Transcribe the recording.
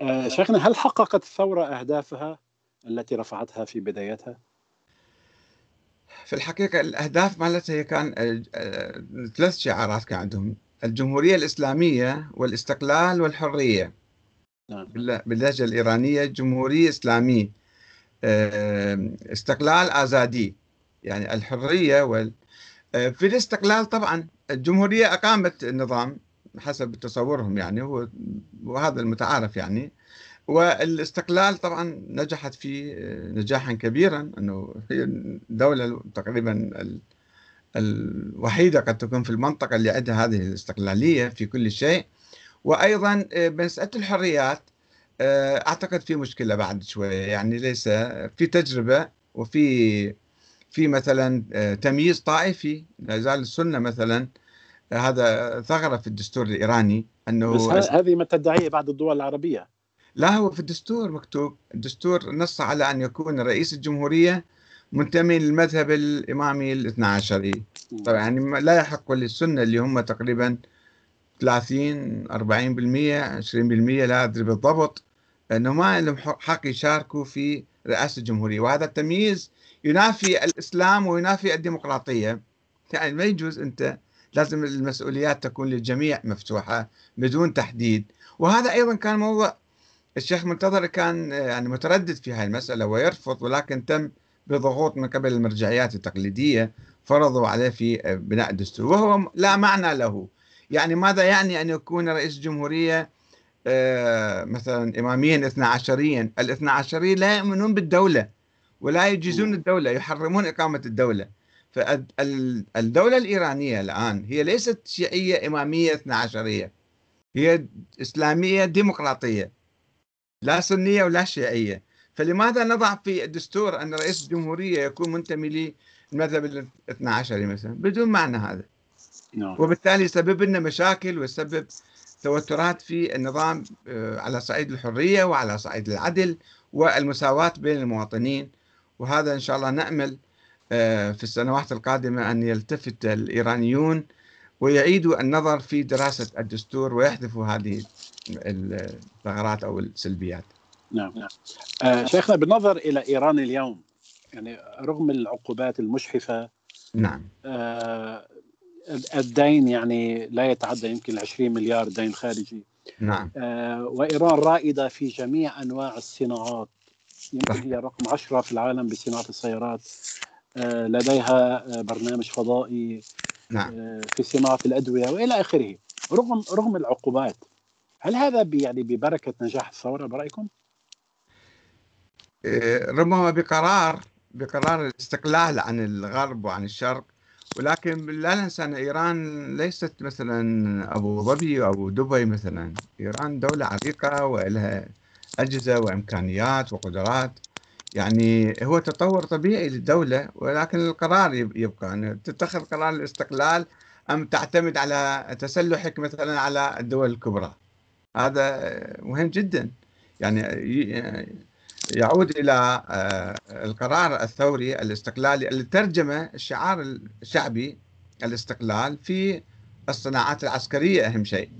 آه، شيخنا هل حققت الثورة أهدافها التي رفعتها في بدايتها؟ في الحقيقة الأهداف مالتها هي كان آه، آه، ثلاث شعارات كان عندهم الجمهورية الإسلامية والاستقلال والحرية نعم. باللهجة الإيرانية جمهورية إسلامية استقلال آزادي يعني الحرية وال في الاستقلال طبعا الجمهورية أقامت النظام حسب تصورهم يعني هو وهذا المتعارف يعني. والاستقلال طبعا نجحت فيه نجاحا كبيرا إنه هي الدولة تقريبا الوحيدة قد تكون في المنطقة اللي عندها هذه الاستقلالية في كل شيء. وأيضا مساله الحريات أعتقد في مشكلة بعد شوية. يعني ليس في تجربة وفي في مثلا تمييز طائفي. لا زال السنة مثلا هذا ثغرة في الدستور الإيراني أنه بس هذه ما تدعيه بعض الدول العربية. لا هو في الدستور مكتوب. الدستور نص على أن يكون رئيس الجمهورية منتمي للمذهب الإمامي الاثنى عشري طبعا يعني لا يحق للسنة اللي هم تقريبا 30 40% 20% لا أدري بالضبط إنه ما لهم حق يشاركوا في رئاسة الجمهورية. وهذا التمييز ينافي الإسلام وينافي الديمقراطية. يعني ما يجوز أنت لازم المسؤوليات تكون للجميع مفتوحة بدون تحديد. وهذا أيضا كان موضوع الشيخ منتظر كان يعني متردد في هذه المسألة ويرفض ولكن تم بضغوط من قبل المرجعيات التقليدية فرضوا عليه في بناء الدستور. وهو لا معنى له. يعني ماذا يعني أن يكون رئيس الجمهورية آه، مثلا إماميا اثنا عشريا؟ الاثنى عشرية لا يؤمنون بالدولة ولا يجيزون الدولة يحرمون إقامة الدولة. فالدولة الإيرانية الآن هي ليست شيعية إمامية اثنا عشرية. هي إسلامية ديمقراطية لا سنية ولا شيعية. فلماذا نضع في الدستور أن رئيس الجمهورية يكون منتمي للمذهب الاثنى عشري مثلا؟ بدون معنى هذا. نعم. وبالتالي يسبب لنا مشاكل ويسبب توترات في النظام آه، على صعيد الحرية وعلى صعيد العدل والمساواة بين المواطنين. وهذا إن شاء الله نأمل في السنوات القادمة أن يلتفت الإيرانيون ويعيدوا النظر في دراسة الدستور ويحذفوا هذه الثغرات أو السلبيات. نعم نعم. آه شيخنا بالنظر إلى إيران اليوم يعني رغم العقوبات المجحفة نعم. آه الدين يعني لا يتعدى يمكن 20 مليار دين خارجي. نعم. آه وإيران رائدة في جميع أنواع الصناعات يمكن هي رقم 10 في العالم بصناعة السيارات. آه، لديها آه، برنامج فضائي نعم. آه، في صناعة الأدوية وإلى آخره رغم رغم العقوبات هل هذا يعني ببركة نجاح الثورة برأيكم؟ ربما بقرار بقرار الاستقلال عن الغرب وعن الشرق ولكن لا ننسى أن إيران ليست مثلا أبو ظبي أو أبو دبي مثلا إيران دولة عريقة ولها أجهزة وإمكانيات وقدرات يعني هو تطور طبيعي للدولة ولكن القرار يبقى أن تتخذ قرار الاستقلال أم تعتمد على تسلحك مثلا على الدول الكبرى. هذا مهم جدا. يعني يعود إلى آه، القرار الثوري الاستقلالي اللي ترجم الشعار الشعبي الاستقلال في الصناعات العسكرية أهم شيء.